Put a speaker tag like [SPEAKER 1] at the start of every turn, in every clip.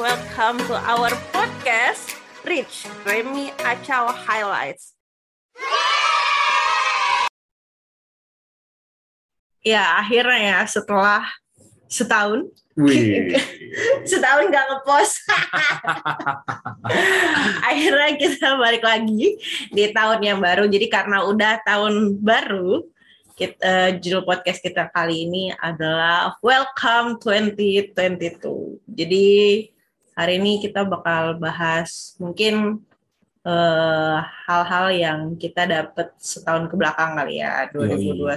[SPEAKER 1] welcome to our podcast Rich Remy Acau Highlights. Ya akhirnya ya setelah setahun
[SPEAKER 2] Wih.
[SPEAKER 1] setahun nggak ngepost akhirnya kita balik lagi di tahun yang baru jadi karena udah tahun baru kita, judul podcast kita kali ini adalah Welcome 2022 jadi hari ini kita bakal bahas mungkin eh, hal-hal yang kita dapat setahun ke belakang kali ya 2021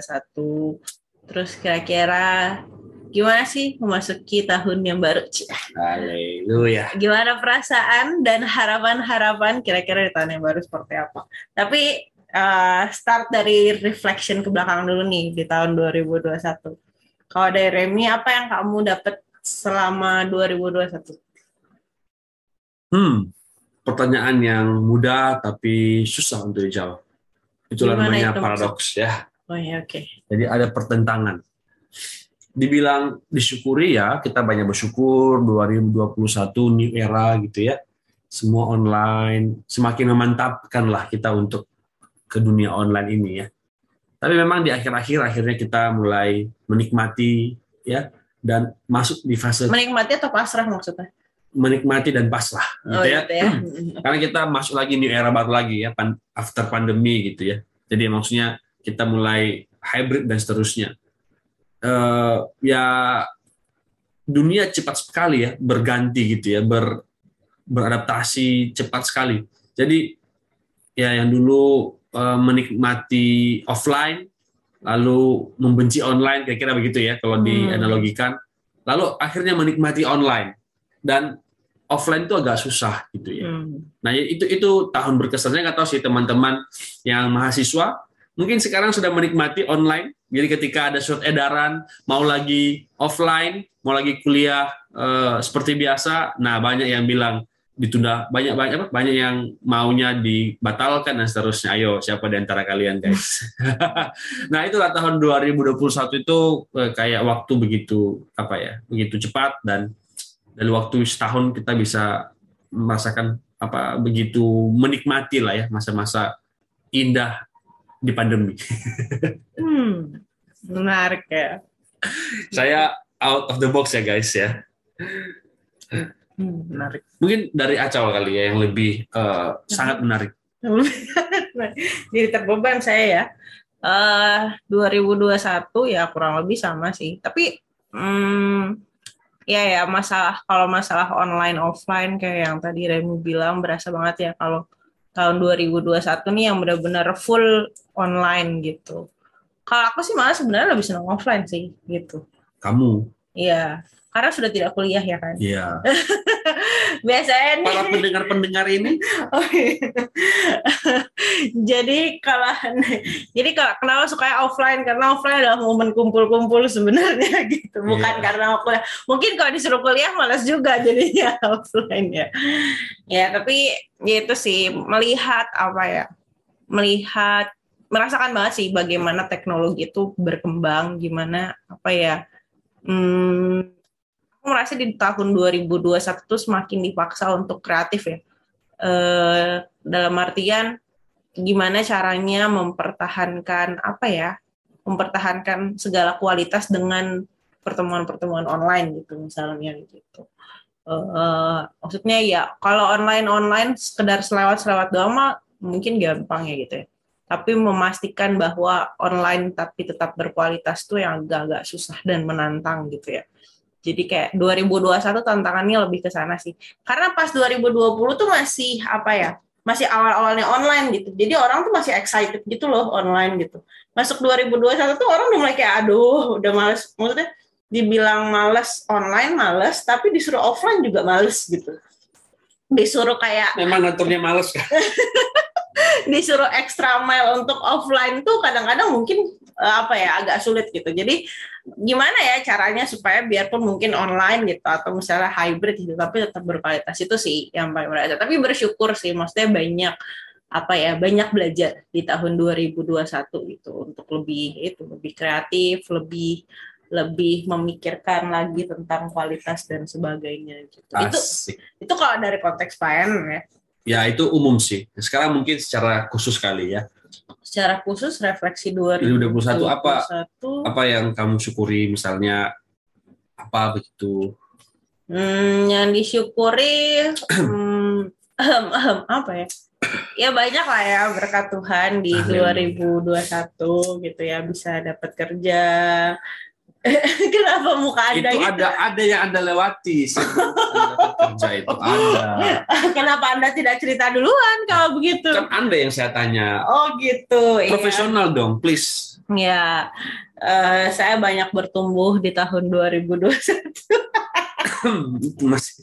[SPEAKER 1] terus kira-kira gimana sih memasuki tahun yang baru.
[SPEAKER 2] Haleluya.
[SPEAKER 1] gimana perasaan dan harapan-harapan kira-kira di tahun yang baru seperti apa. Tapi uh, start dari reflection ke belakang dulu nih di tahun 2021. Kalau dari Remy, apa yang kamu dapat selama 2021?
[SPEAKER 2] Hmm. Pertanyaan yang mudah tapi susah untuk dijawab. Itulah
[SPEAKER 1] Gimana
[SPEAKER 2] namanya
[SPEAKER 1] itu
[SPEAKER 2] paradoks ya.
[SPEAKER 1] Oh ya oke.
[SPEAKER 2] Jadi ada pertentangan. Dibilang disyukuri ya, kita banyak bersyukur 2021 new era gitu ya. Semua online, semakin memantapkan lah kita untuk ke dunia online ini ya. Tapi memang di akhir-akhir akhirnya kita mulai menikmati ya dan masuk di fase
[SPEAKER 1] Menikmati atau pasrah maksudnya?
[SPEAKER 2] Menikmati dan pasrah gitu
[SPEAKER 1] Oh
[SPEAKER 2] ya.
[SPEAKER 1] gitu ya.
[SPEAKER 2] Karena kita masuk lagi new era baru lagi ya, pan- after pandemi gitu ya. Jadi maksudnya kita mulai hybrid dan seterusnya. Eh, ya dunia cepat sekali ya berganti gitu ya, ber, beradaptasi cepat sekali. Jadi ya yang dulu eh, menikmati offline, lalu membenci online, kira-kira begitu ya kalau
[SPEAKER 1] Hmm.
[SPEAKER 2] dianalogikan. Lalu akhirnya menikmati online dan offline itu agak susah gitu ya.
[SPEAKER 1] Hmm.
[SPEAKER 2] Nah itu itu tahun berkesannya nggak tahu sih teman-teman yang mahasiswa mungkin sekarang sudah menikmati online. Jadi ketika ada surat edaran mau lagi offline, mau lagi kuliah eh, seperti biasa, nah banyak yang bilang ditunda, banyak banyak apa? Banyak yang maunya dibatalkan dan seterusnya. Ayo siapa di antara kalian guys? nah itulah tahun 2021 itu eh, kayak waktu begitu apa ya, begitu cepat dan dari waktu setahun kita bisa merasakan apa begitu menikmati lah ya masa-masa indah di pandemi.
[SPEAKER 1] Hmm. Menarik ya.
[SPEAKER 2] Saya out of the box ya guys ya.
[SPEAKER 1] Hmm, menarik.
[SPEAKER 2] Mungkin dari Acau kali ya yang lebih eh, sangat menarik.
[SPEAKER 1] Jadi terbeban saya ya. Eh 2021 ya kurang lebih sama sih. Tapi hmm, ya ya masalah kalau masalah online offline kayak yang tadi Remu bilang berasa banget ya kalau tahun 2021 nih yang benar-benar full online gitu. Kalau aku sih malah sebenarnya lebih senang offline sih gitu.
[SPEAKER 2] Kamu,
[SPEAKER 1] Iya, karena sudah tidak kuliah ya kan.
[SPEAKER 2] ya
[SPEAKER 1] Biasanya nih
[SPEAKER 2] para pendengar-pendengar ini
[SPEAKER 1] Oh, iya. jadi kalau jadi kalau kenapa suka offline karena offline adalah momen kumpul-kumpul sebenarnya gitu bukan
[SPEAKER 2] Iya.
[SPEAKER 1] karena aku mungkin kalau disuruh kuliah malas juga jadinya offline ya ya tapi ya itu sih melihat apa ya melihat merasakan banget sih bagaimana teknologi itu berkembang gimana apa ya hmm, aku merasa di tahun 2021 tuh semakin dipaksa untuk kreatif ya. Eh, dalam artian gimana caranya mempertahankan apa ya mempertahankan segala kualitas dengan pertemuan-pertemuan online gitu misalnya gitu. Eh, maksudnya ya kalau online online sekedar selewat selewat doang mah mungkin gampang ya gitu ya. Tapi memastikan bahwa online tapi tetap berkualitas tuh yang agak-agak susah dan menantang gitu ya jadi kayak 2021 tantangannya lebih ke sana sih. Karena pas 2020 tuh masih apa ya masih awal-awalnya online gitu. Jadi orang tuh masih excited gitu loh online gitu. Masuk 2021 tuh orang udah mulai kayak aduh udah males. Maksudnya dibilang males online males tapi disuruh offline juga males gitu. Disuruh kayak
[SPEAKER 2] memang ngaturnya males kan.
[SPEAKER 1] disuruh extra mile untuk offline tuh kadang-kadang mungkin eh, apa ya agak sulit gitu. Jadi gimana ya caranya supaya biarpun mungkin online gitu atau misalnya hybrid gitu tapi tetap berkualitas itu sih yang paling berasa. Tapi bersyukur sih maksudnya banyak apa ya banyak belajar di tahun 2021 gitu untuk lebih itu lebih kreatif, lebih lebih memikirkan lagi tentang kualitas dan sebagainya gitu. Itu
[SPEAKER 2] Asik.
[SPEAKER 1] itu kalau dari konteks pelayanan ya.
[SPEAKER 2] Ya itu umum sih. Sekarang mungkin secara khusus kali ya.
[SPEAKER 1] Secara khusus refleksi
[SPEAKER 2] 2021
[SPEAKER 1] 2021
[SPEAKER 2] apa apa yang kamu syukuri misalnya apa begitu?
[SPEAKER 1] Hmm, yang disyukuri hmm, apa ya? Ya banyak lah ya berkat Tuhan di
[SPEAKER 2] Amin.
[SPEAKER 1] 2021 gitu ya bisa dapat kerja. Kenapa muka Anda
[SPEAKER 2] itu
[SPEAKER 1] gitu?
[SPEAKER 2] ada ada yang anda lewati kerja itu ada.
[SPEAKER 1] Kenapa Anda tidak cerita duluan kalau begitu?
[SPEAKER 2] Kan anda yang saya tanya.
[SPEAKER 1] Oh gitu. iya.
[SPEAKER 2] Profesional dong, please.
[SPEAKER 1] Ya, eh, saya banyak bertumbuh di tahun 2021.
[SPEAKER 2] itu masih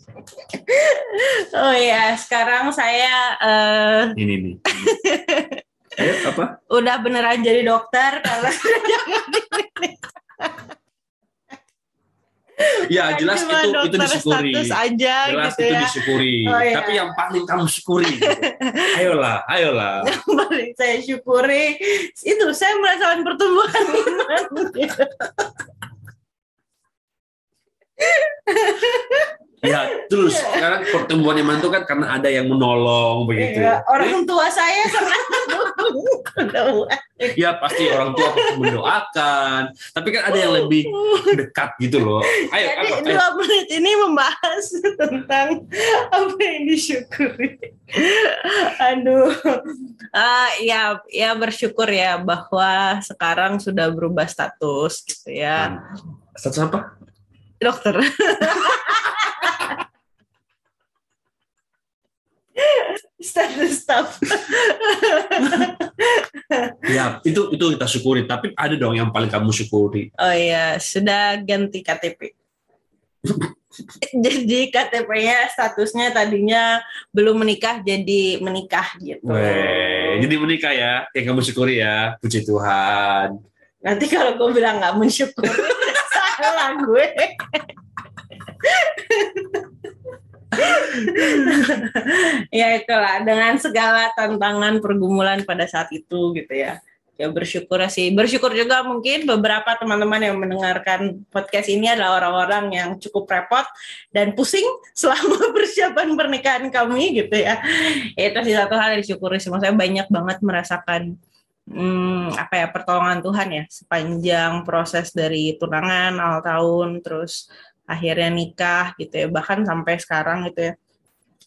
[SPEAKER 1] Oh ya, sekarang saya eh,
[SPEAKER 2] ini nih. Eh, apa?
[SPEAKER 1] udah beneran jadi dokter karena
[SPEAKER 2] Ya jelas
[SPEAKER 1] cuma
[SPEAKER 2] itu itu disyukuri.
[SPEAKER 1] aja
[SPEAKER 2] Jelas
[SPEAKER 1] gitu
[SPEAKER 2] itu
[SPEAKER 1] ya.
[SPEAKER 2] disyukuri.
[SPEAKER 1] Oh, iya.
[SPEAKER 2] Tapi yang paling kamu syukuri. gitu. ayolah, ayolah.
[SPEAKER 1] Yang paling saya syukuri itu saya merasakan pertumbuhan iman.
[SPEAKER 2] Ya terus sekarang pertumbuhan iman itu kan karena ada yang menolong begitu.
[SPEAKER 1] Iya, orang tua saya
[SPEAKER 2] Ya pasti orang tua mendoakan. Tapi kan ada yang lebih dekat gitu loh. Ayo,
[SPEAKER 1] Jadi
[SPEAKER 2] apa? Ayo.
[SPEAKER 1] dua menit ini membahas tentang apa yang disyukuri. Aduh, Ah, ya ya bersyukur ya bahwa sekarang sudah berubah status gitu ya
[SPEAKER 2] Status apa?
[SPEAKER 1] dokter. status staff.
[SPEAKER 2] Ya itu itu kita syukuri. Tapi ada dong yang paling kamu syukuri.
[SPEAKER 1] Oh iya, sudah ganti KTP. jadi KTP-nya statusnya tadinya belum menikah jadi menikah gitu.
[SPEAKER 2] Weh, jadi menikah ya, yang kamu syukuri ya, puji Tuhan.
[SPEAKER 1] Nanti kalau gue bilang nggak mensyukuri, salah gue. ya itulah dengan segala tantangan pergumulan pada saat itu gitu ya. Ya bersyukur sih. Bersyukur juga mungkin beberapa teman-teman yang mendengarkan podcast ini adalah orang-orang yang cukup repot dan pusing selama persiapan pernikahan kami gitu ya. Itu sih satu hal yang disyukuri sih. Maksudnya banyak banget merasakan hmm, apa ya pertolongan Tuhan ya sepanjang proses dari tunangan awal tahun terus akhirnya nikah gitu ya bahkan sampai sekarang gitu ya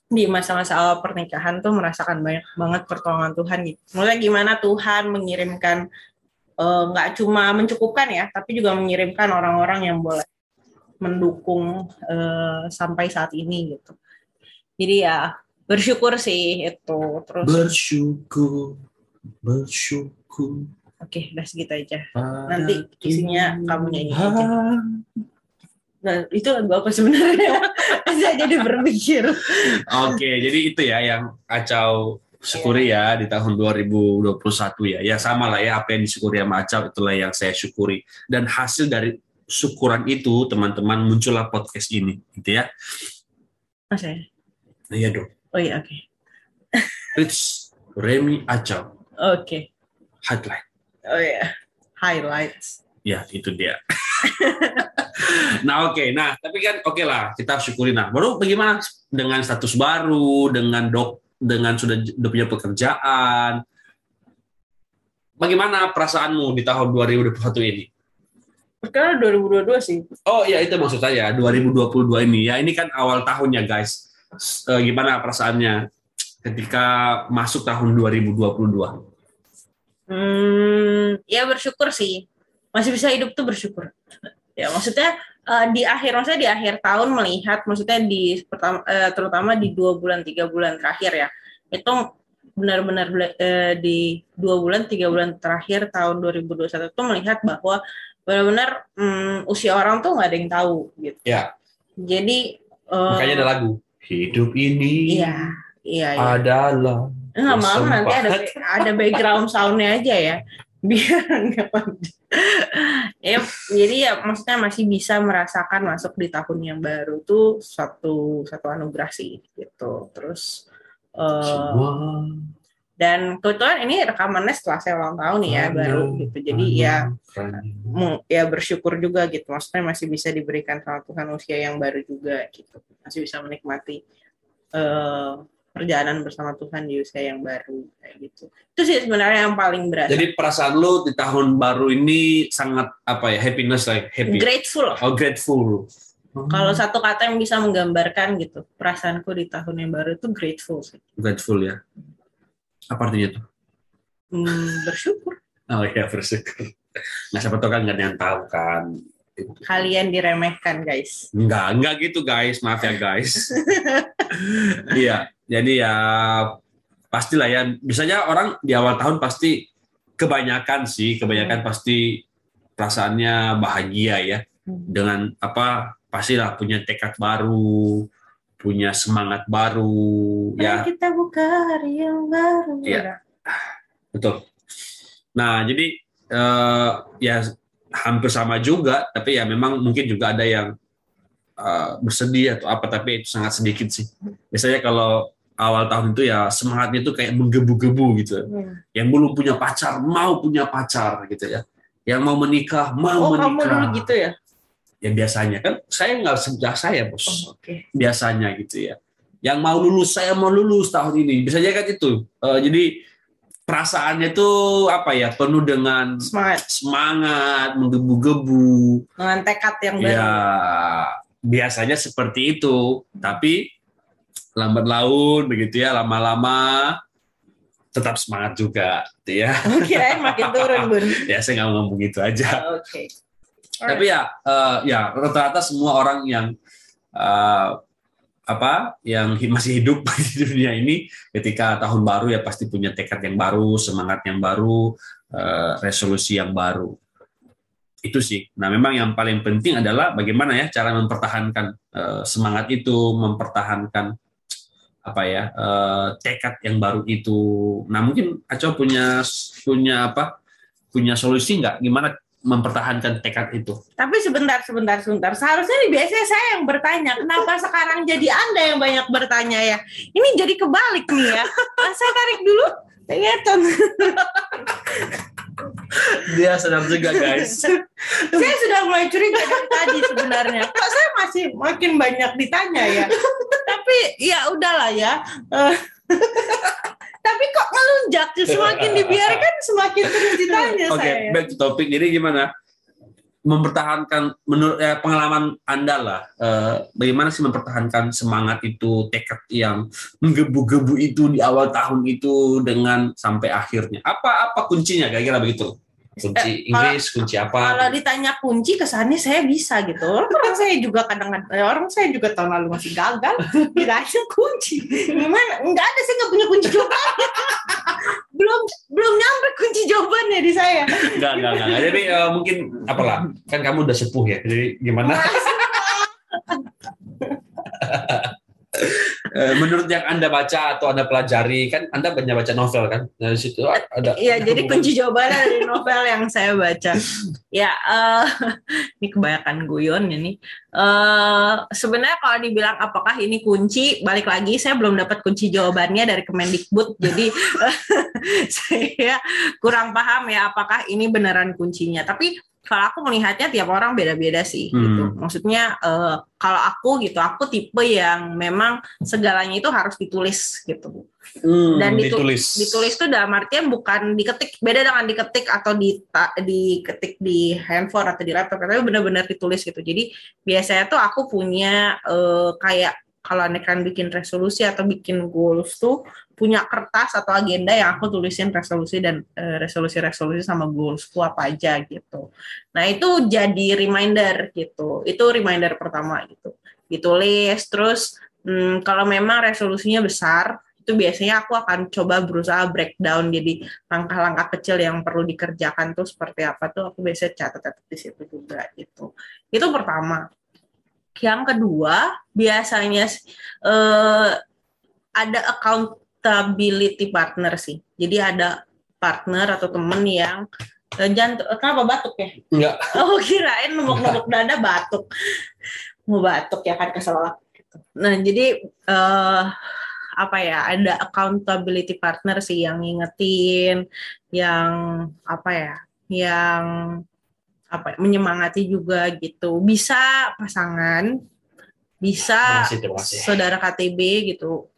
[SPEAKER 1] di masa-masa awal pernikahan tuh merasakan banyak banget pertolongan Tuhan gitu. Mulai gimana Tuhan mengirimkan eh, nggak cuma mencukupkan ya, tapi juga mengirimkan orang-orang yang boleh mendukung eh, sampai saat ini gitu. Jadi ya bersyukur sih itu. Terus
[SPEAKER 2] Bersyukur, bersyukur.
[SPEAKER 1] oke, udah segitu aja. Nanti isinya kamu nyanyi aja. Nah, itu lagu apa sebenarnya? Saya jadi berpikir.
[SPEAKER 2] Oke, jadi itu ya yang kacau syukuri ya di tahun 2021 ya. Ya sama lah ya apa yang disyukuri sama Acau itulah yang saya syukuri. Dan hasil dari syukuran itu teman-teman muncullah podcast ini gitu ya.
[SPEAKER 1] Mas ya?
[SPEAKER 2] Iya dong.
[SPEAKER 1] Oh iya, oke.
[SPEAKER 2] Rich Remy Acau
[SPEAKER 1] Oke.
[SPEAKER 2] headline.
[SPEAKER 1] Oh iya. Highlights.
[SPEAKER 2] Ya, itu dia. nah, oke. Nah, tapi kan oke lah, kita syukuri nah. Baru bagaimana dengan status baru, dengan dok dengan sudah punya pekerjaan. Bagaimana perasaanmu di tahun 2021 ini?
[SPEAKER 1] Sekarang 2022 sih.
[SPEAKER 2] Oh iya itu maksud saya 2022 ini ya ini kan awal tahunnya guys. Eh, gimana perasaannya ketika masuk tahun 2022?
[SPEAKER 1] Hmm, ya bersyukur sih. Masih bisa hidup tuh bersyukur. Ya maksudnya eh, di akhir maksudnya di akhir tahun melihat maksudnya di pertama eh, terutama di dua bulan tiga bulan terakhir ya itu benar-benar eh, di dua bulan tiga bulan terakhir tahun 2021 itu melihat bahwa benar-benar hmm, usia orang tuh nggak ada yang tahu gitu.
[SPEAKER 2] Ya.
[SPEAKER 1] Jadi eh,
[SPEAKER 2] Makanya ada lagu hidup ini
[SPEAKER 1] Iya, iya, iya.
[SPEAKER 2] adalah
[SPEAKER 1] Nggak mau nanti ada ada background soundnya aja ya biar nggak ya jadi ya maksudnya masih bisa merasakan masuk di tahun yang baru tuh satu satu anugerah sih gitu terus
[SPEAKER 2] semua
[SPEAKER 1] Dan kebetulan ini rekamannya setelah saya ulang tahun nih ya
[SPEAKER 2] Aduh,
[SPEAKER 1] baru gitu. Jadi
[SPEAKER 2] aduh,
[SPEAKER 1] ya mu- ya bersyukur juga gitu. Maksudnya masih bisa diberikan sama Tuhan usia yang baru juga gitu. Masih bisa menikmati eh, perjalanan bersama Tuhan di usia yang baru kayak gitu. Itu sih sebenarnya yang paling berasa.
[SPEAKER 2] Jadi perasaan lu di tahun baru ini sangat apa ya happiness like happy.
[SPEAKER 1] grateful.
[SPEAKER 2] Oh grateful.
[SPEAKER 1] Kalau satu kata yang bisa menggambarkan gitu, perasaanku di tahun yang baru itu grateful sih.
[SPEAKER 2] grateful ya. Apa artinya tuh?
[SPEAKER 1] Hmm, bersyukur
[SPEAKER 2] Oh iya bersyukur. Nah siapa tahu kan nggak ada yang tahu kan.
[SPEAKER 1] Kalian diremehkan guys.
[SPEAKER 2] Enggak, enggak gitu guys, maaf ya guys. Iya, jadi ya pastilah ya. Biasanya orang di awal tahun pasti kebanyakan sih, kebanyakan pasti perasaannya bahagia ya. Dengan apa? Pastilah punya tekad baru, punya semangat baru, ya.
[SPEAKER 1] Mari kita buka hari yang baru.
[SPEAKER 2] Iya. Betul. Nah, jadi eh, ya hampir sama juga, tapi ya memang mungkin juga ada yang eh, bersedih atau apa, tapi itu sangat sedikit sih. Biasanya kalau awal tahun itu ya semangatnya itu kayak menggebu-gebu gitu.
[SPEAKER 1] Hmm.
[SPEAKER 2] Yang belum punya pacar mau punya pacar gitu ya. Yang mau menikah mau
[SPEAKER 1] Oh kamu
[SPEAKER 2] menikah.
[SPEAKER 1] dulu gitu ya?
[SPEAKER 2] Ya biasanya kan saya nggak sejak saya bos
[SPEAKER 1] Oh, Oke.
[SPEAKER 2] biasanya gitu ya. Yang mau lulus, saya mau lulus tahun ini. Bisa jadi kan itu. Eh, jadi perasaannya tuh apa ya penuh dengan
[SPEAKER 1] Semangat
[SPEAKER 2] semangat, menggebu-gebu.
[SPEAKER 1] dengan tekad yang baru.
[SPEAKER 2] Ya biasanya seperti itu. Tapi lambat laun begitu ya, lama-lama tetap semangat juga, gitu ya.
[SPEAKER 1] Kirain makin turun bun.
[SPEAKER 2] Ya saya nggak ngomong gitu aja.
[SPEAKER 1] Oke.
[SPEAKER 2] Tapi ya, eh, ya rata-rata semua orang yang eh, apa, yang masih hidup di dunia ini, ketika tahun baru ya pasti punya tekad yang baru, semangat yang baru, eh, resolusi yang baru. Itu sih. Nah, memang yang paling penting adalah bagaimana ya cara mempertahankan eh, semangat itu, mempertahankan apa ya eh, tekad yang baru itu. Nah, mungkin Aco punya punya apa? Punya solusi nggak? Gimana mempertahankan tekad itu?
[SPEAKER 1] Tapi sebentar, sebentar, sebentar. Seharusnya biasanya saya yang bertanya. Kenapa sekarang jadi Anda yang banyak bertanya ya? Ini jadi kebalik nih ya. Saya tarik dulu. Ternyata
[SPEAKER 2] Dia senang juga guys.
[SPEAKER 1] saya sudah mulai curiga dari tadi sebenarnya. Kok saya masih makin banyak ditanya ya? Tapi ya udahlah ya. Eh, Tapi kok melunjak? Semakin dibiarkan semakin terus ditanya
[SPEAKER 2] Oke,
[SPEAKER 1] saya.
[SPEAKER 2] back to topic. Jadi gimana? Mempertahankan menurut eh, pengalaman Anda lah, eh, bagaimana sih mempertahankan semangat itu, tekad yang menggebu-gebu itu di awal tahun itu dengan sampai akhirnya. Apa apa kuncinya kira-kira begitu? Kunci Inggris, kunci apa?
[SPEAKER 1] Kalau ditanya kunci kesannya saya bisa gitu. Orang, saya juga kadang-kadang eh, orang saya juga tahun lalu masih gagal. Ditanya kunci. Gimana? Enggak ada saya nggak punya kunci jawabannya. belum belum nyampe kunci jawabannya di saya.
[SPEAKER 2] Enggak, enggak, enggak. Jadi eh, mungkin apalah, kan kamu udah sepuh ya. Jadi gimana? Eh, menurut yang Anda baca atau Anda pelajari, kan Anda banyak baca novel kan? Dari situ ada
[SPEAKER 1] Iya, jadi kunci jawabannya dari novel yang saya baca. Ya, eh, ini kebanyakan guyon ini. Eh, sebenarnya kalau dibilang apakah ini kunci, balik lagi saya belum dapat kunci jawabannya dari Kemendikbud, jadi saya kurang paham ya apakah ini beneran kuncinya. Tapi kalau aku melihatnya tiap orang beda-beda sih
[SPEAKER 2] Hmm.
[SPEAKER 1] gitu. Maksudnya eh, kalau aku gitu, aku tipe yang memang segalanya itu harus ditulis gitu
[SPEAKER 2] Hmm,
[SPEAKER 1] dan ditu-
[SPEAKER 2] ditulis.
[SPEAKER 1] ditulis tuh dalam artian bukan diketik beda dengan diketik atau di diketik di handphone atau di laptop tapi benar-benar ditulis gitu jadi biasanya tuh aku punya eh, kayak kalau akan bikin resolusi atau bikin goals tuh punya kertas atau agenda yang aku tulisin resolusi dan eh, resolusi-resolusi sama goalsku apa aja gitu. Nah itu jadi reminder gitu. Itu reminder pertama gitu. Ditulis terus hmm, kalau memang resolusinya besar itu biasanya aku akan coba berusaha breakdown jadi langkah-langkah kecil yang perlu dikerjakan tuh seperti apa tuh aku biasanya catat-catat di situ juga gitu. Itu pertama. Yang kedua, biasanya eh, ada accountability partner sih. Jadi ada partner atau temen yang eh, jangan kenapa batuk ya?
[SPEAKER 2] Enggak.
[SPEAKER 1] Oh kirain numuk-numuk dada batuk. Mau batuk ya kan keselak gitu. Nah jadi eh, apa ya ada accountability partner sih yang ngingetin yang apa ya yang apa ya, menyemangati juga gitu bisa pasangan bisa
[SPEAKER 2] kasih.
[SPEAKER 1] saudara KTB gitu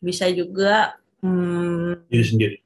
[SPEAKER 1] bisa juga hmm,
[SPEAKER 2] Diri sendiri.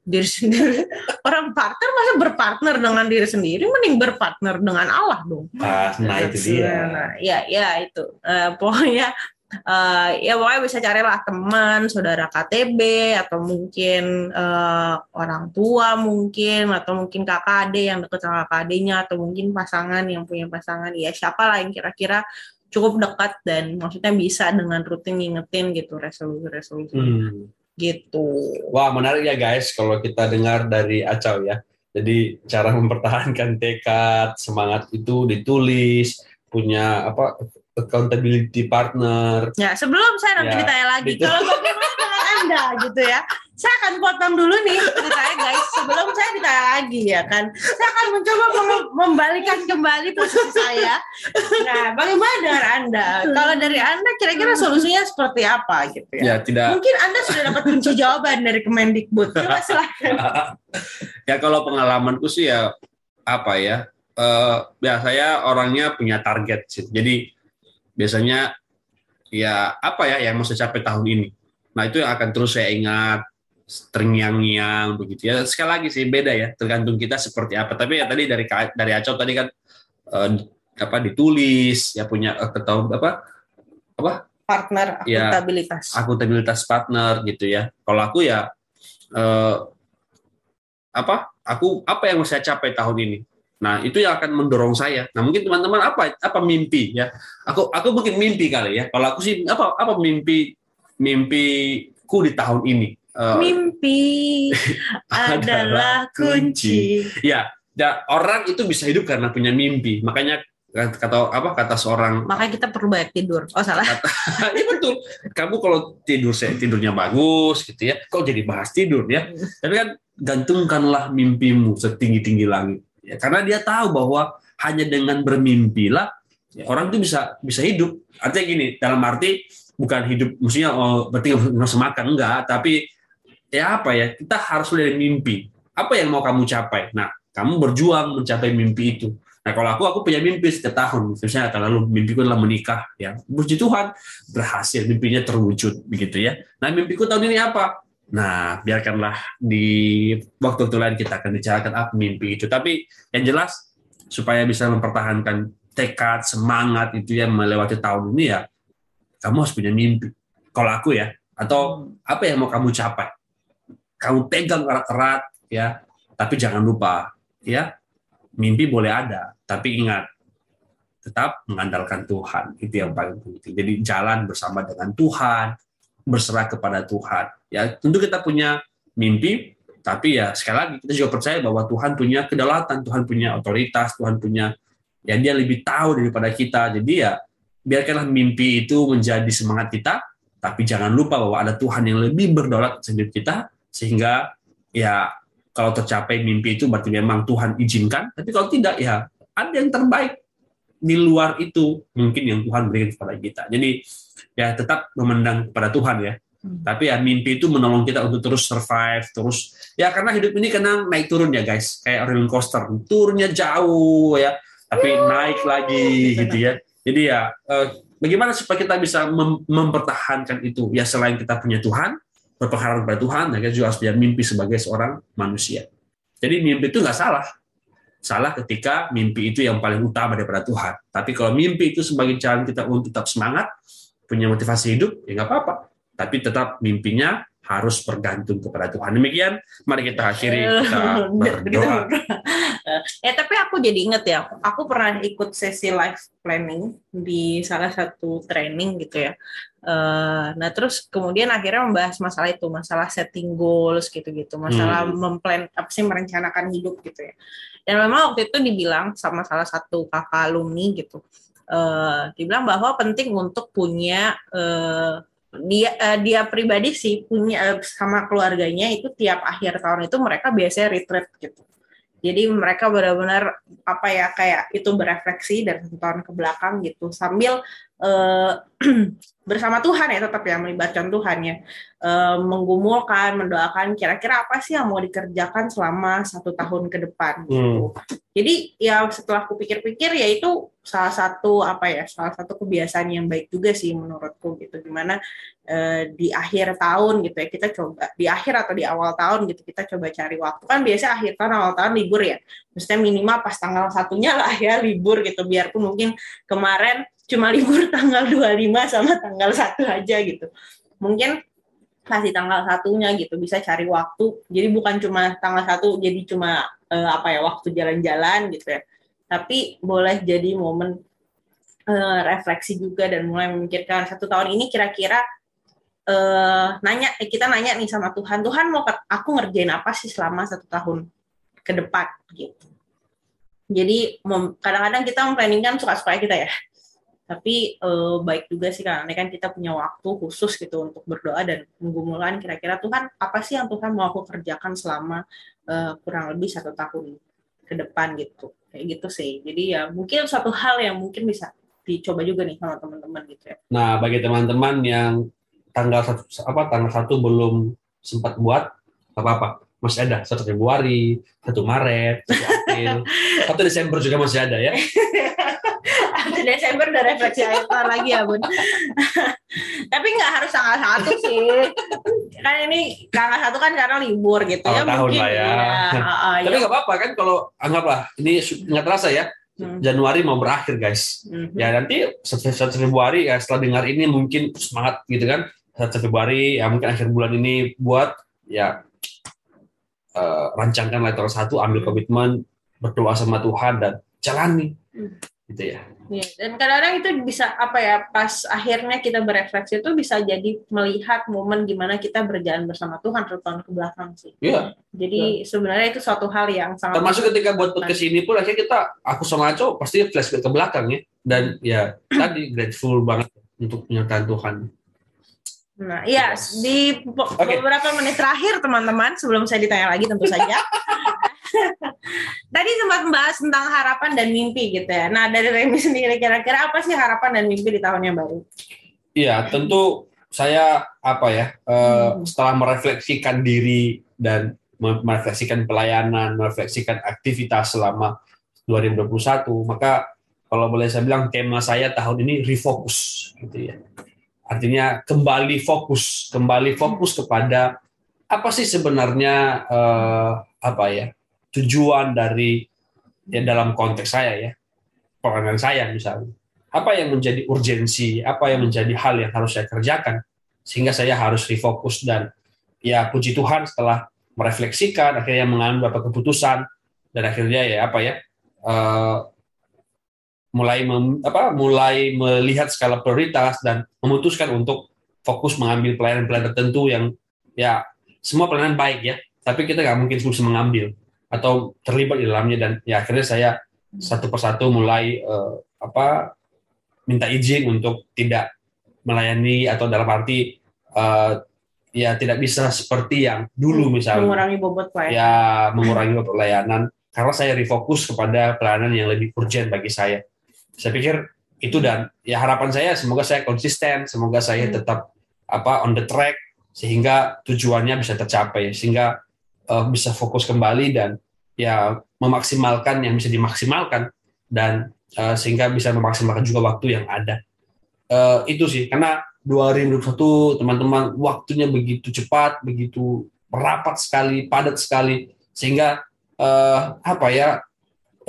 [SPEAKER 1] diri sendiri. Orang partner masa berpartner dengan diri sendiri? Mending berpartner dengan Allah dong.
[SPEAKER 2] Ah, nah itu dia.
[SPEAKER 1] Nah, ya ya itu. Eh, pokoknya eh, ya pokoknya bisa carilah teman saudara KTB atau mungkin eh, orang tua mungkin atau mungkin kakak ade yang deket sama kakak adenya atau mungkin pasangan yang punya pasangan. Ya siapa lah yang kira-kira cukup dekat dan maksudnya bisa dengan rutin ngingetin gitu resolusi-resolusi
[SPEAKER 2] Hmm.
[SPEAKER 1] gitu.
[SPEAKER 2] Wah menarik ya guys kalau kita dengar dari Acau ya. Jadi cara mempertahankan tekad, semangat itu ditulis, punya apa accountability partner.
[SPEAKER 1] Ya, sebelum saya nanti
[SPEAKER 2] Ya,
[SPEAKER 1] ditanya lagi,
[SPEAKER 2] itu.
[SPEAKER 1] kalau bagaimana dengan Anda gitu ya. Saya akan potong dulu nih ceritanya guys, sebelum saya ditanya lagi ya kan. Saya akan mencoba mem- membalikan kembali posisi saya. Nah, bagaimana dengan Anda? Kalau dari Anda kira-kira solusinya seperti apa gitu ya?
[SPEAKER 2] Ya tidak.
[SPEAKER 1] Mungkin Anda sudah dapat kunci jawaban dari Kemendikbud. Coba silahkan.
[SPEAKER 2] ya kalau pengalamanku sih ya apa ya? Eh ya saya orangnya punya target sih. Jadi biasanya ya apa ya yang mau saya capai tahun ini. Nah itu yang akan terus saya ingat terngiang-ngiang begitu ya. Sekali lagi sih beda ya, tergantung kita seperti apa. Tapi ya tadi dari dari Acau tadi kan eh, apa ditulis ya punya eh, ketahuan apa
[SPEAKER 1] Partner
[SPEAKER 2] Ya.
[SPEAKER 1] akuntabilitas.
[SPEAKER 2] akuntabilitas partner gitu ya. Kalau aku ya eh, apa? Aku apa yang mau saya capai tahun ini? Nah, itu yang akan mendorong saya. Nah, mungkin teman-teman apa apa mimpi ya? Aku aku mungkin mimpi kali ya. Kalau aku sih apa apa mimpi mimpiku di tahun ini. Eh,
[SPEAKER 1] Mimpi adalah kunci.
[SPEAKER 2] ya, ya, orang itu bisa hidup karena punya mimpi. Makanya kata apa kata seorang
[SPEAKER 1] Makanya kita perlu banyak tidur. Oh salah.
[SPEAKER 2] Iya betul. Kamu kalau tidur saya tidurnya bagus gitu ya. Kok jadi bahas tidur ya? Tapi kan gantungkanlah mimpimu setinggi tinggi langit. Ya, karena dia tahu bahwa hanya dengan bermimpilah ya, orang itu bisa bisa hidup. Artinya gini, dalam arti bukan hidup maksudnya oh, berarti nggak makan enggak, tapi ya apa ya? Kita harus dari mimpi. Apa yang mau kamu capai? Nah, kamu berjuang mencapai mimpi itu. Nah, kalau aku, aku punya mimpi setiap tahun. Misalnya tahun lalu mimpiku adalah menikah. Ya, puji Tuhan berhasil, mimpinya terwujud begitu ya. Nah, mimpiku tahun ini apa? Nah, biarkanlah di waktu-waktu lain kita akan bicarakan apa mimpi itu. Tapi yang jelas supaya bisa mempertahankan tekad, semangat itu ya melewati tahun ini ya, kamu harus punya mimpi. Kalau aku ya, atau apa yang mau kamu capai? Kamu pegang erat-erat ya, tapi jangan lupa ya mimpi boleh ada, tapi ingat tetap mengandalkan Tuhan itu yang paling penting. Jadi jalan bersama dengan Tuhan, berserah kepada Tuhan. Ya tentu kita punya mimpi, tapi ya sekali lagi kita juga percaya bahwa Tuhan punya kedaulatan, Tuhan punya otoritas, Tuhan punya ya dia lebih tahu daripada kita. Jadi ya biarkanlah mimpi itu menjadi semangat kita, tapi jangan lupa bahwa ada Tuhan yang lebih berdaulat hidup kita sehingga ya kalau tercapai mimpi itu berarti memang Tuhan izinkan, tapi kalau tidak ya ada yang terbaik di luar itu mungkin yang Tuhan berikan kepada kita. Jadi ya tetap memandang kepada Tuhan ya.
[SPEAKER 1] Hmm.
[SPEAKER 2] Tapi ya mimpi itu menolong kita untuk terus survive, terus ya karena hidup ini kena naik turun ya guys, kayak roller coaster, turunnya jauh ya, tapi naik lagi gitu ya. Jadi ya eh, bagaimana supaya kita bisa mem- mempertahankan itu? Ya selain kita punya Tuhan, berpengaruh kepada Tuhan, kita juga harus punya mimpi sebagai seorang manusia. Jadi mimpi itu nggak salah. Salah ketika mimpi itu yang paling utama daripada Tuhan. Tapi kalau mimpi itu sebagai jalan kita untuk tetap semangat, punya motivasi hidup, ya nggak apa-apa. Tapi tetap mimpinya harus bergantung kepada Tuhan. Demikian, mari kita akhiri kita berdoa.
[SPEAKER 1] ya tapi aku jadi inget ya, aku pernah ikut sesi life planning di salah satu training gitu ya. Eh, nah terus kemudian akhirnya membahas masalah itu, masalah setting goals gitu-gitu, masalah
[SPEAKER 2] Hmm.
[SPEAKER 1] memplan apa sih merencanakan hidup gitu ya. Dan memang waktu itu dibilang sama salah satu kakak alumni gitu, eh, dibilang bahwa penting untuk punya eh, dia eh, dia pribadi sih punya eh, sama keluarganya itu tiap akhir tahun itu mereka biasanya retreat gitu. Jadi mereka benar-benar apa ya kayak itu berefleksi dari tahun ke belakang gitu sambil uh, bersama Tuhan ya tetap ya melibatkan Tuhan ya. Uh, menggumulkan mendoakan kira-kira apa sih yang mau dikerjakan selama satu tahun ke depan gitu. Hmm. Jadi ya setelah aku pikir-pikir ya itu salah satu apa ya salah satu kebiasaan yang baik juga sih menurutku gitu. Di mana uh, di akhir tahun gitu ya kita coba di akhir atau di awal tahun gitu kita coba cari waktu. Kan biasa akhir tahun awal tahun libur ya. Maksudnya minimal pas tanggal satunya lah ya libur gitu. Biarpun mungkin kemarin cuma libur tanggal 25 sama tanggal satu aja gitu. Mungkin masih tanggal satunya gitu bisa cari waktu. Jadi bukan cuma tanggal satu jadi cuma uh, apa ya waktu jalan-jalan gitu ya. Tapi boleh jadi momen uh, refleksi juga dan mulai memikirkan satu tahun ini kira-kira uh, nanya eh, kita nanya nih sama Tuhan Tuhan mau aku ngerjain apa sih selama satu tahun ke depan gitu. Jadi kadang-kadang kita memplanningkan suka-suka kita ya tapi uh, baik juga sih karena kan kita punya waktu khusus gitu untuk berdoa dan menggumulkan kira-kira Tuhan apa sih yang Tuhan mau aku kerjakan selama uh, kurang lebih satu tahun ke depan gitu? Kayak gitu sih. Jadi ya mungkin suatu hal yang mungkin bisa dicoba juga nih sama teman-teman gitu ya.
[SPEAKER 2] Nah bagi teman-teman yang tanggal satu apa tanggal satu belum sempat buat apa apa masih ada satu Februari satu Maret satu April. Satu Desember juga masih ada ya
[SPEAKER 1] Desember udah refleksi. akhir tahun lagi ya bun. Tapi nggak harus tanggal satu sih. Kan ini tanggal satu kan karena libur gitu
[SPEAKER 2] ya tahun mungkin. lah ya, ya. Uh, tapi nggak apa-apa kan kalau anggaplah ini nggak terasa ya. Hmm. Januari mau berakhir guys. Hmm. ya nanti satu Februari ya setelah dengar ini mungkin semangat gitu kan. Satu Februari ya mungkin akhir bulan ini buat ya uh, rancangkan letter satu ambil komitmen berdoa sama Tuhan dan jalani. Hmm. Gitu ya
[SPEAKER 1] Ya, dan kadang-kadang itu bisa apa ya pas akhirnya kita berefleksi itu bisa jadi melihat momen gimana kita berjalan bersama Tuhan satu tahun ke belakang sih.
[SPEAKER 2] Iya.
[SPEAKER 1] Jadi ya. sebenarnya itu suatu hal yang sangat
[SPEAKER 2] termasuk ketika buat podcast ini pun akhirnya kita aku sama Aco pasti flashback ke belakang ya dan ya tadi grateful banget untuk penyertaan Tuhan.
[SPEAKER 1] Nah, iya di okay. beberapa menit terakhir teman-teman sebelum saya ditanya lagi tentu saja Tadi sempat membahas tentang harapan dan mimpi gitu ya. Nah dari Remi sendiri kira-kira apa sih harapan dan mimpi di tahun yang baru?
[SPEAKER 2] Iya tentu saya apa ya uh, setelah merefleksikan diri dan merefleksikan pelayanan, merefleksikan aktivitas selama 2021, maka kalau boleh saya bilang tema saya tahun ini refocus gitu ya. Artinya kembali fokus, kembali fokus kepada apa sih sebenarnya uh, apa ya tujuan dari ya dalam konteks saya ya peranan saya misalnya. Apa yang menjadi urgensi apa yang menjadi hal yang harus saya kerjakan sehingga saya harus refokus dan ya puji Tuhan setelah merefleksikan akhirnya mengambil beberapa keputusan dan akhirnya ya apa ya uh, mulai mem, apa mulai melihat skala prioritas dan memutuskan untuk fokus mengambil pelayanan-pelayanan tertentu yang ya semua pelayanan baik ya tapi kita nggak mungkin bisa mengambil atau terlibat di dalamnya dan ya akhirnya saya satu persatu mulai uh, apa minta izin untuk tidak melayani atau dalam arti uh, ya tidak bisa seperti yang dulu misalnya.
[SPEAKER 1] mengurangi bobot
[SPEAKER 2] pelayanan ya. Mengurangi bobot pelayanan karena saya refokus kepada pelayanan yang lebih urgent bagi saya. Saya pikir itu dan ya harapan saya semoga saya konsisten semoga saya hmm. tetap apa on the track sehingga tujuannya bisa tercapai sehingga uh, bisa fokus kembali dan ya memaksimalkan yang bisa dimaksimalkan dan uh, sehingga bisa memaksimalkan juga waktu yang ada. Uh, itu sih karena 2021 teman-teman waktunya begitu cepat, begitu rapat sekali, padat sekali sehingga uh, apa ya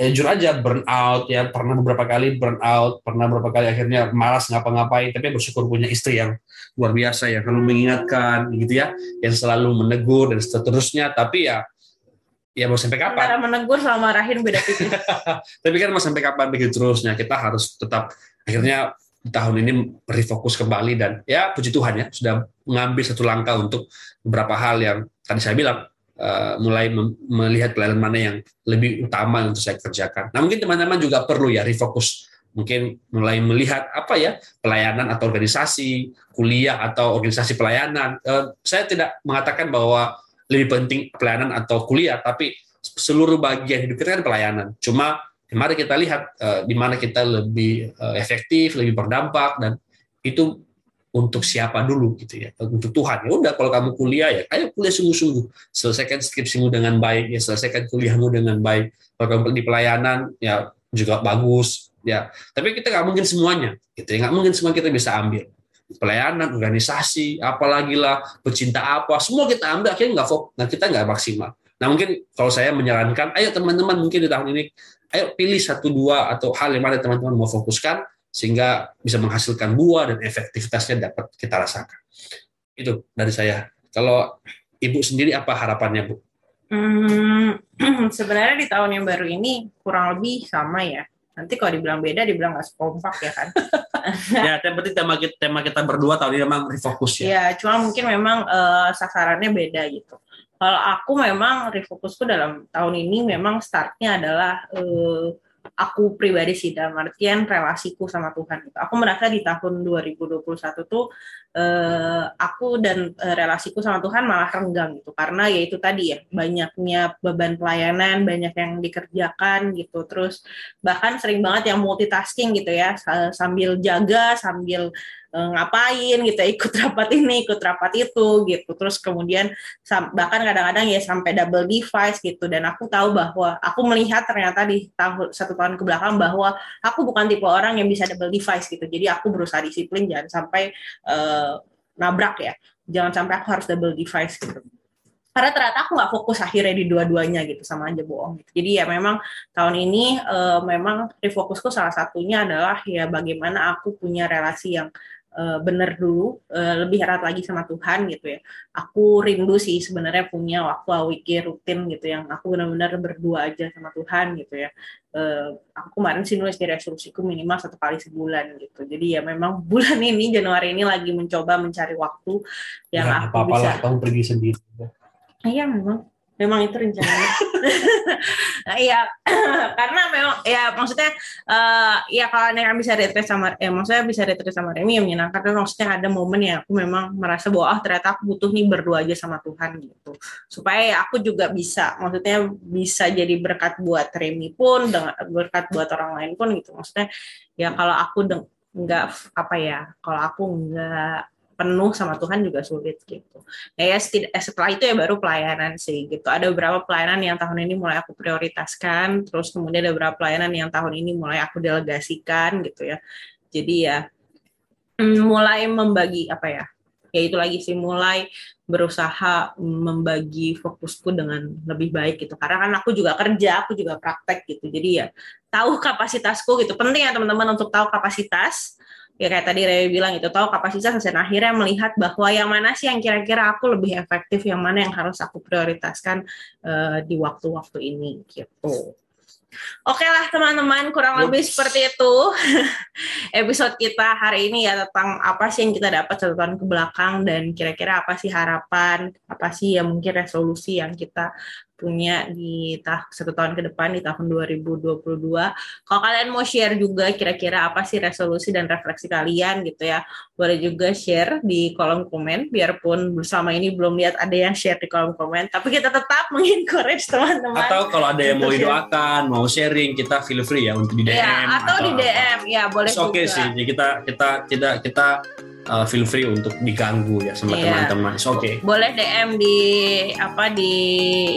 [SPEAKER 2] ya jujur aja burn out ya pernah beberapa kali burn out pernah beberapa kali akhirnya malas ngapa-ngapain tapi bersyukur punya istri yang luar biasa yang selalu mengingatkan gitu ya yang selalu menegur dan seterusnya tapi ya ya mau sampai kapan?
[SPEAKER 1] Cara menegur sama marahin beda tipis
[SPEAKER 2] tapi kan mau sampai kapan begitu terusnya kita harus tetap akhirnya tahun ini refokus kembali dan ya puji Tuhan ya sudah mengambil satu langkah untuk beberapa hal yang tadi saya bilang uh, mulai melihat pelayanan mana yang lebih utama untuk saya kerjakan. Nah mungkin teman-teman juga perlu ya refokus, mungkin mulai melihat apa ya pelayanan atau organisasi, kuliah atau organisasi pelayanan. Uh, saya tidak mengatakan bahwa lebih penting pelayanan atau kuliah, tapi seluruh bagian hidup kita kan pelayanan. Cuma mari kita lihat uh, di mana kita lebih uh, efektif, lebih berdampak dan itu untuk siapa dulu gitu ya untuk Tuhan. Ya udah kalau kamu kuliah ya ayo kuliah sungguh-sungguh. Selesaikan skripsimu dengan baik ya selesaikan kuliahmu dengan baik. Kalau kamu di pelayanan ya juga bagus ya. Tapi kita nggak mungkin semuanya gitu ya. Nggak mungkin semua kita bisa ambil. Pelayanan organisasi apalagi lah pecinta apa semua kita ambil akhirnya nggak fokus nah kita nggak maksimal. Nah mungkin kalau saya menyarankan ayo teman-teman mungkin di tahun ini ayo pilih satu dua atau hal yang mana teman-teman mau fokuskan sehingga bisa menghasilkan buah dan efektivitasnya dapat kita rasakan. Itu dari saya. Kalau Ibu sendiri apa harapannya, Bu?
[SPEAKER 1] Hmm, sebenarnya di tahun yang baru ini kurang lebih sama ya. Nanti kalau dibilang beda, dibilang nggak sekompak ya kan.
[SPEAKER 2] ya, berarti tema kita, tema kita berdua tahun ini memang refokus ya.
[SPEAKER 1] Ya, cuma mungkin memang uh, sasarannya beda gitu. Kalau aku memang refocusku dalam tahun ini memang startnya adalah uh, aku pribadi sih dalam artian relasiku sama Tuhan gitu. Aku merasa di tahun 2021 tuh eh, aku dan eh, relasiku sama Tuhan malah renggang gitu karena ya itu tadi ya banyaknya beban pelayanan, banyak yang dikerjakan gitu. Terus bahkan sering banget yang multitasking gitu ya sambil jaga, sambil ngapain gitu ikut rapat ini ikut rapat itu gitu. Terus kemudian bahkan kadang-kadang ya sampai double device gitu. Dan aku tahu bahwa aku melihat ternyata di tahun satu tahun ke belakang bahwa aku bukan tipe orang yang bisa double device gitu. Jadi aku berusaha disiplin jangan sampai uh, nabrak ya. Jangan sampai aku harus double device gitu. Karena ternyata aku nggak fokus akhirnya di dua-duanya gitu sama aja bohong gitu. jadi ya memang tahun ini uh, memang refokusku salah satunya adalah ya bagaimana aku punya relasi yang uh, bener dulu uh, lebih erat lagi sama Tuhan gitu ya. Aku rindu sih sebenarnya punya waktu awiki rutin gitu yang aku benar-benar berdua aja sama Tuhan gitu ya. Uh, aku kemarin sih nulis di resolusiku minimal satu kali sebulan gitu. Jadi ya memang bulan ini Januari ini lagi mencoba mencari waktu yang ya, aku
[SPEAKER 2] apa bisa. kamu pergi sendiri
[SPEAKER 1] Iya memang memang itu rencananya. iya, karena memang ya maksudnya uh, ya kalau yang bisa retreat sama ya maksudnya bisa retreat sama Remy yang menyenangkan tapi maksudnya ada momen yang aku memang merasa bahwa ah ternyata aku butuh nih berdua aja sama Tuhan gitu. Supaya ya aku juga bisa maksudnya bisa jadi berkat buat Remy pun dengan berkat buat orang lain pun gitu. Maksudnya ya kalau aku nggak apa ya kalau aku nggak penuh sama Tuhan juga sulit gitu. Ya, ya setelah itu ya baru pelayanan sih gitu. Ada beberapa pelayanan yang tahun ini mulai aku prioritaskan, terus kemudian ada beberapa pelayanan yang tahun ini mulai aku delegasikan gitu ya. Jadi ya mm, mulai membagi apa ya? Ya itu lagi sih mulai berusaha membagi fokusku dengan lebih baik gitu. Karena kan aku juga kerja, aku juga praktek gitu. Jadi ya tahu kapasitasku gitu. Penting ya teman-teman untuk tahu kapasitas ya kayak tadi Rewi bilang itu tahu kapasitas dan akhirnya melihat bahwa yang mana sih yang kira-kira aku lebih efektif yang mana yang harus aku prioritaskan uh, di waktu-waktu ini gitu. Oke lah teman-teman, kurang Ups. lebih seperti itu episode kita hari ini ya tentang apa sih yang kita dapat satu tahun ke belakang dan kira-kira apa sih harapan, apa sih ya mungkin resolusi yang kita punya di tah satu tahun ke depan di tahun 2022. Kalau kalian mau share juga kira-kira apa sih resolusi dan refleksi kalian gitu ya, boleh juga share di kolom komen. Biarpun bersama ini belum lihat ada yang share di kolom komen, tapi kita tetap mengencourage teman-teman.
[SPEAKER 2] Atau kalau ada yang mau didoakan, mau sharing, kita feel free ya untuk di DM.
[SPEAKER 1] Ya, atau, atau di DM, ya boleh
[SPEAKER 2] Oke okay sih, jadi kita kita kita kita uh, feel free untuk diganggu ya sama yeah. teman-teman. Oke. Okay.
[SPEAKER 1] Boleh DM di apa di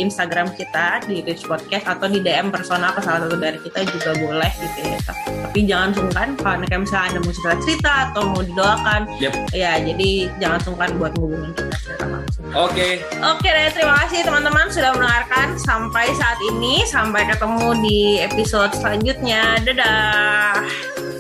[SPEAKER 1] Instagram kita di Rich Podcast atau di DM personal ke salah satu dari kita juga boleh gitu ya. Tapi jangan sungkan kalau misalnya ada mau cerita cerita atau mau didoakan. Yep. Ya, jadi jangan sungkan buat menghubungi kita secara langsung.
[SPEAKER 2] Oke. Okay.
[SPEAKER 1] Oke okay, terima kasih teman-teman sudah mendengarkan sampai saat ini. Sampai ketemu di episode selanjutnya. Dadah.